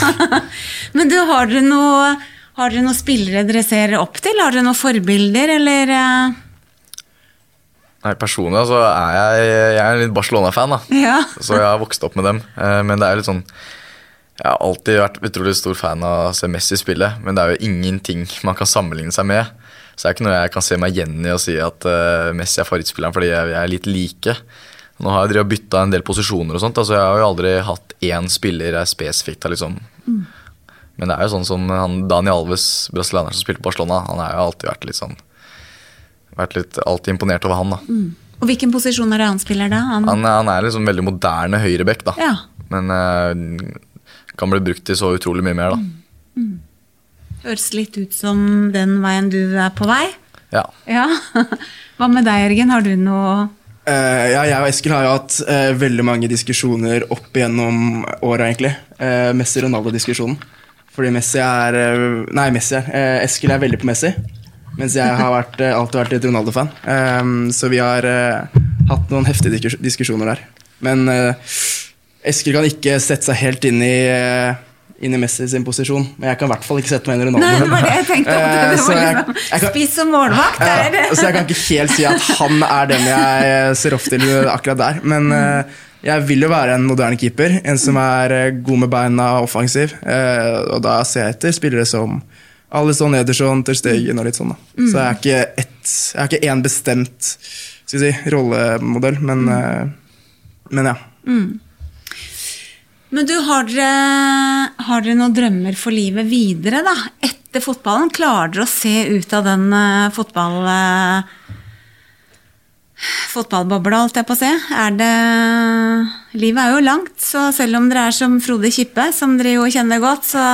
Men du, har dere noe har dere noen spillere dere ser opp til? Har dere noen forbilder, eller? eh? Nei, Personlig så er jeg, jeg er litt Barcelona-fan, da. Ja. så jeg har vokst opp med dem. Eh, Men det er litt sånn Jeg har alltid vært utrolig stor fan av å se Messi spille, men det er jo ingenting man kan sammenligne seg med. Så det er ikke noe jeg kan se meg igjen i og si at eh, Messi er favorittspilleren fordi jeg, jeg er litt like. Nå har jeg bytta en del posisjoner og sånt, altså jeg har jo aldri hatt én spiller jeg spesifikt har liksom Men det er jo sånn som han Dani Alves, brasilianer som spilte på Barcelona, han har jo alltid vært litt sånn Vært litt alltid imponert over han, da. Og hvilken posisjon er det han spiller da? Han, Han, han er liksom veldig moderne høyreback, da. Ja. Men uh, kan bli brukt til så utrolig mye mer, da. Høres litt ut som den veien du er på vei. Ja. Ja. Hva med deg, Jørgen? Har du noe Uh, ja, jeg og Eskil har jo hatt uh, veldig mange diskusjoner opp igjennom åra, egentlig. Uh, Messi-Ronaldo-diskusjonen. Fordi Messi er eh, Nei, Messi er eh, Eskil er veldig på Messi. Mens jeg har vært, eh, alltid vært litt Ronaldo-fan. Um, så vi har uh, hatt noen heftige diskusjoner der. Men uh, Eskil kan ikke sette seg helt inn i, eh, inn i Messi sin posisjon. Men jeg kan i hvert fall ikke sette meg inn i Ronaldo. Nei, det var det jeg tenkte. Eh, Det var liksom jeg kan- Spiss som målvakt. Ja, er det? så jeg kan ikke helt si at han er den jeg ser opp til akkurat der. Men eh, jeg vil jo være en moderne keeper. En som er eh, god med beina og offensiv. Eh, og da ser jeg etter spillere som Alisson, Ederson, Ter Stegen og litt sånn. da. Så jeg er ikke én bestemt si, rollemodell, men, eh, men ja. Men du, har dere, har dere noen drømmer for livet videre, da? Etter fotballen? Klarer dere å se ut av den uh, fotball... Uh, fotballbobla, holdt jeg på å si? Er det Livet er jo langt, så selv om dere er som Frode Kippe, som dere jo kjenner godt, så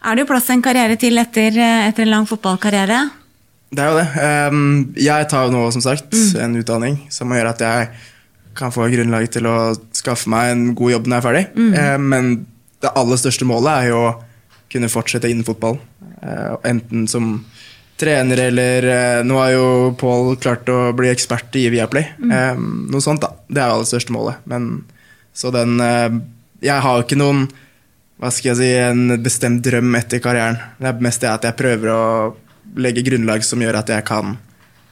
er det jo plass til en karriere til etter, etter en lang fotballkarriere. Det er jo det. Ehm, jeg tar jo nå, som sagt, en utdanning som gjør at jeg kan få grunnlag til å skaffe meg en god jobb når jeg er ferdig. Ehm, men det aller største målet er jo å kunne fortsette innen fotball. Eh, enten som trener eller eh, Nå har jo Pål klart å bli ekspert i Viaplay. Ehm, noe sånt, da. Det er jo aller største målet. Men så den eh, Jeg har jo ikke noen hva skal jeg si, en bestemt drøm etter karrieren. Det er mest det at jeg prøver å legge grunnlag som gjør at jeg kan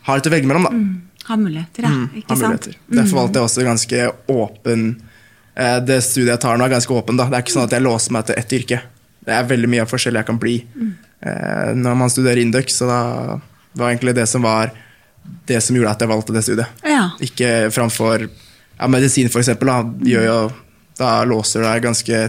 ha litt å velge mellom. da. Ha muligheter, ja. Mm, Ikke sant? muligheter. Derfor valgte jeg også ganske åpen eh, Det studiet jeg tar nå, er ganske åpen. da. Det er ikke sånn at jeg låser meg til ett yrke. Det er veldig mye forskjellig jeg kan bli eh, når man studerer Induc. Så da var egentlig det som var det som gjorde at jeg valgte det studiet. Ja. Ikke framfor ja, medisin, for eksempel. Da, gjør jo, da låser du deg ganske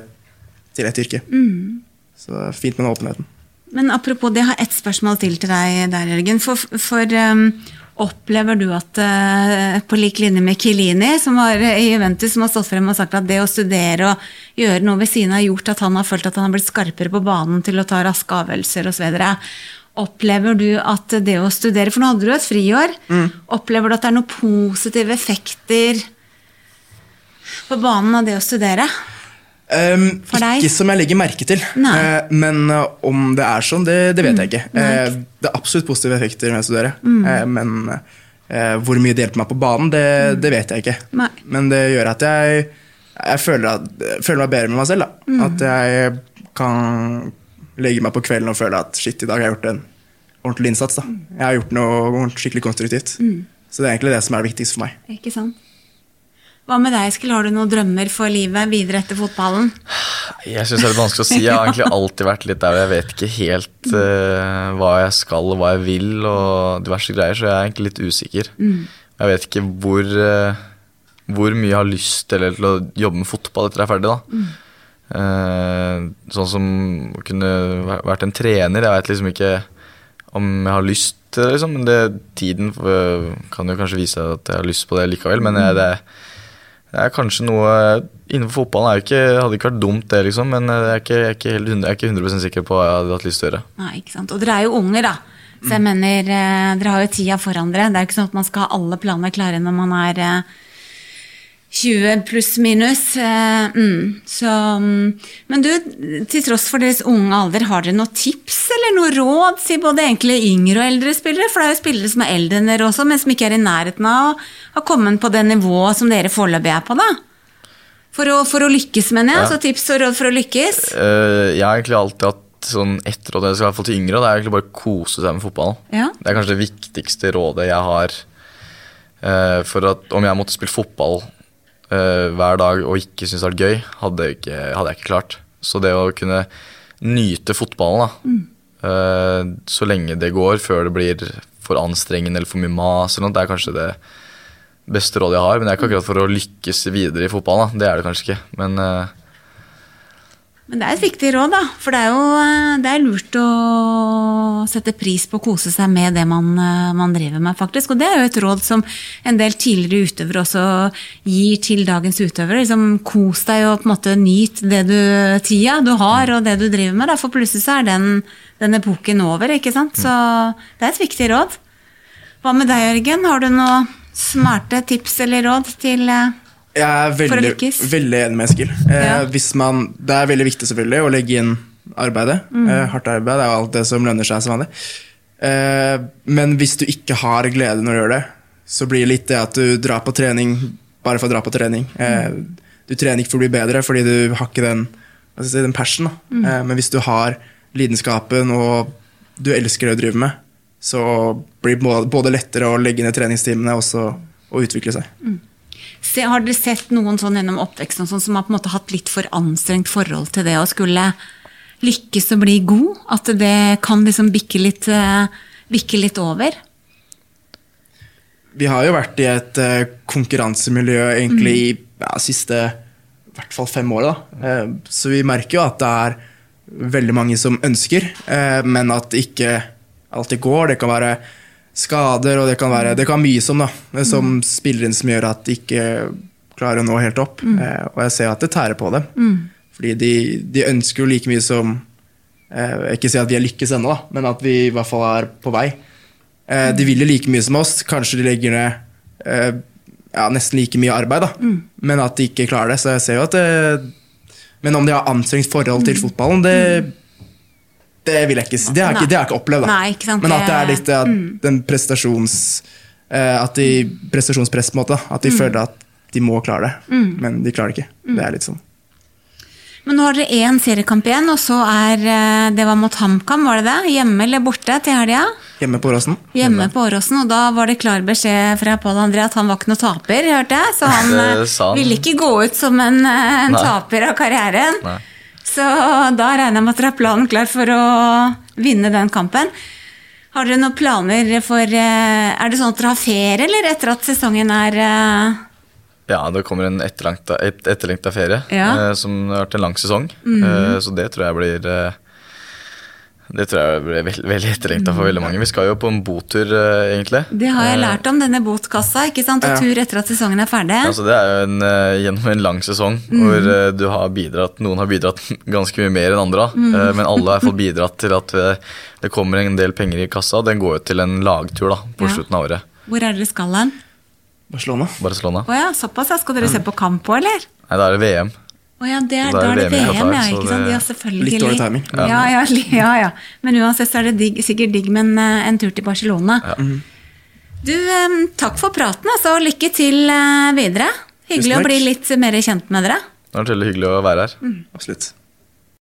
til ett yrke. Mm. Så det er fint med den åpenheten. Men apropos det, jeg har ett spørsmål til til deg der, Jørgen. For, for um, opplever du at uh, på lik linje med Kilini, som var i Juventus, som har stått frem og sagt at det å studere og gjøre noe ved siden har gjort at han har følt at han har blitt skarpere på banen til å ta raske avgjørelser osv. Opplever du at det å studere For nå hadde du et friår. Opplever du at det er noen positive effekter på banen av det å studere? Um, ikke som jeg legger merke til. Eh, men uh, om det er sånn, det, det vet jeg ikke. Uh, det er absolutt positive effekter med å studere. Eh, men hvor mye det hjelper meg på banen, det, det vet jeg ikke. Nei. Men det gjør at jeg, jeg føler, at, føler meg bedre med meg selv. Da. At jeg kan legge meg på kvelden og føle at shit, i dag har jeg gjort en ordentlig innsats. Da. Jeg har gjort noe skikkelig konstruktivt. Så det er egentlig det som er det viktigste for meg. Ikke sant? Hva med deg, Eskil? Har du noen drømmer for livet videre etter fotballen? Jeg syns det er vanskelig å si. Jeg har egentlig alltid vært litt der jeg vet ikke helt uh, hva jeg skal og hva jeg vil, og diverse greier, så jeg er egentlig litt usikker. Jeg vet ikke hvor, uh, hvor mye jeg har lyst til, eller til å jobbe med fotball etter jeg er ferdig. da. Eh, sånn som å kunne vært en trener. Jeg vet liksom ikke om jeg har lyst til det, liksom. Men det, tiden kan jo kanskje vise at jeg har lyst på det likevel. Men jeg, det, det er kanskje noe Innenfor fotballen er jo ikke, hadde ikke vært dumt, det, liksom. Men jeg er ikke, jeg er ikke, helt, jeg er ikke 100% sikker på hva jeg hadde hatt lyst til å gjøre. Nei, ikke sant? Og dere er jo unger, da. Så jeg mener, eh, dere har jo tida foran dere. Det er jo ikke sånn at man skal ha alle planer klare når man er eh, 20 pluss minus. eh, Mm. Så, mm. men du, til tross for deres unge alder, har dere noen tips eller noe råd til både egentlig yngre og eldre spillere? For det er jo spillere som er eldre enn dere også, men som ikke er i nærheten av å ha kommet på det nivået som dere foreløpig er på, da. For å, for å lykkes, mener jeg. Ja. Så tips og råd for å lykkes. Eh, jeg har egentlig alltid hatt sånn etterråd råd jeg skal hvert til yngre, det er egentlig bare å kose seg med fotball. Ja. Det er kanskje det viktigste rådet jeg har. eh, for at om jeg måtte spille fotball eh, hver dag og ikke synes det var gøy, hadde jeg, ikke, hadde jeg ikke klart. Så det å kunne nyte fotballen, da, eh, så lenge det går, før det blir for anstrengende eller for mye mas, eller noe, det er kanskje det beste rådet jeg har. Men det er ikke akkurat for å lykkes videre i fotballen, da. det er det kanskje ikke. Men eh, Men det er et viktig råd, da. For det er jo eh, det er lurt å sette pris på å kose seg med det man, eh, man driver med, faktisk. Og det er jo et råd som en del tidligere utøvere også gir til dagens utøvere. Liksom, kos deg og på en måte nyt det du, tida du har og det du driver med. Da. For plutselig så er den, den epoken over, ikke sant. Så det er et viktig råd. Hva med deg, Jørgen? Har du noen smarte tips eller råd til eh, Jeg er veldig, veldig enig med Eskil. Eh, Ja. det er veldig viktig selvfølgelig å legge inn arbeidet. Mm. Eh, hardt arbeid er alt det som lønner seg som vanlig. Eh, men hvis du ikke har glede når du gjør det, så blir det litt det at du drar på trening bare for å dra på trening. Eh, du trener ikke for å bli bedre, fordi du har ikke den, si, den passion. Mm. Eh, men hvis du har lidenskapen og du elsker det du driver med, så blir det både- både lettere å legge ned treningstimene og også og utvikle seg. Se, har dere sett noen sånn gjennom oppveksten sånn, som har på en måte hatt litt for anstrengt forhold til det å skulle lykkes og bli god? At det kan liksom bikke litt, eh, bikke litt over? Vi har jo vært i et eh, konkurransemiljø egentlig i ja, siste i hvert fall fem år. Da. Eh, så vi merker jo at det er veldig mange som ønsker, men at det ikke alltid går. Det kan være skader, og det kan være det kan mye som, da, som som spiller inn som gjør at de ikke klarer å nå helt opp. Eh, og jeg ser at det tærer på dem. Fordi de, de ønsker jo like mye som eh, Jeg ikke si at vi har lykkes ennå, men at vi i hvert fall er på vei. Eh, de vil jo like mye som oss. Kanskje de legger ned eh, ja, nesten like mye arbeid, da. men at de ikke klarer det. Så jeg ser jo at det, Men om de har anstrengt forhold til fotballen, det, det vil jeg ikke si. Det har jeg ikke, opplevd. Da. Nei, ikke sant, Men at det er litt at den prestasjons... eh, at de prestasjonspress, på en måte. At de føler at de må klare det, men de klarer det ikke. Det er litt sånn. Men nå har dere én seriekamp igjen, og så er eh, Det var mot HamKam, var det det? Hjemme eller borte til helga? Hjemme på Åråsen. Hjemme på Åråsen, og da var det klar beskjed fra Pål André at han var ikke noe taper, hørte jeg. Så han eh, han. ville ikke gå ut som en, en taper av karrieren. Nei. Så da regner jeg med at dere har planen klar for å vinne den kampen. Har dere noen planer for eh, Er det sånn at dere har ferie, eller etter at sesongen er eh, Ja, det kommer en etterlengta, et, etterlengta ferie Ja. eh, som har vært en lang sesong. Eh, så det tror jeg blir eh, Det tror jeg ble veld, veldig etterlengta for veldig mange. Vi skal jo på en botur, uh, egentlig. Det har jeg lært om, denne botkassa. ikke sant? Og Ja. tur etter at sesongen er ferdig. Altså, det er jo en, uh, gjennom en lang sesong hvor uh, du har bidratt, noen har bidratt ganske mye mer enn andre. eh, men alle har fått bidratt til at eh, det kommer en del penger i kassa. Den går jo til en lagtur da, på Ja. slutten av året. Hvor er dere skal hen? Barcelona. Barcelona. Å ja, såpass. ja. Skal dere se på kamp òg, eller? Nei, da er det VM. Å ja, det er, Da er det VM Qatar, ja. ikke sant? Ja, selvfølgelig. Litt dårlig timing. Ja, ja, ja, ja. Men uansett så er det digg, sikkert digg med en, eh, en tur til Barcelona. Du, eh, takk for praten, altså. Lykke til eh, videre. Hyggelig å bli litt mer kjent med dere. Det var veldig hyggelig å være her. Absolutt.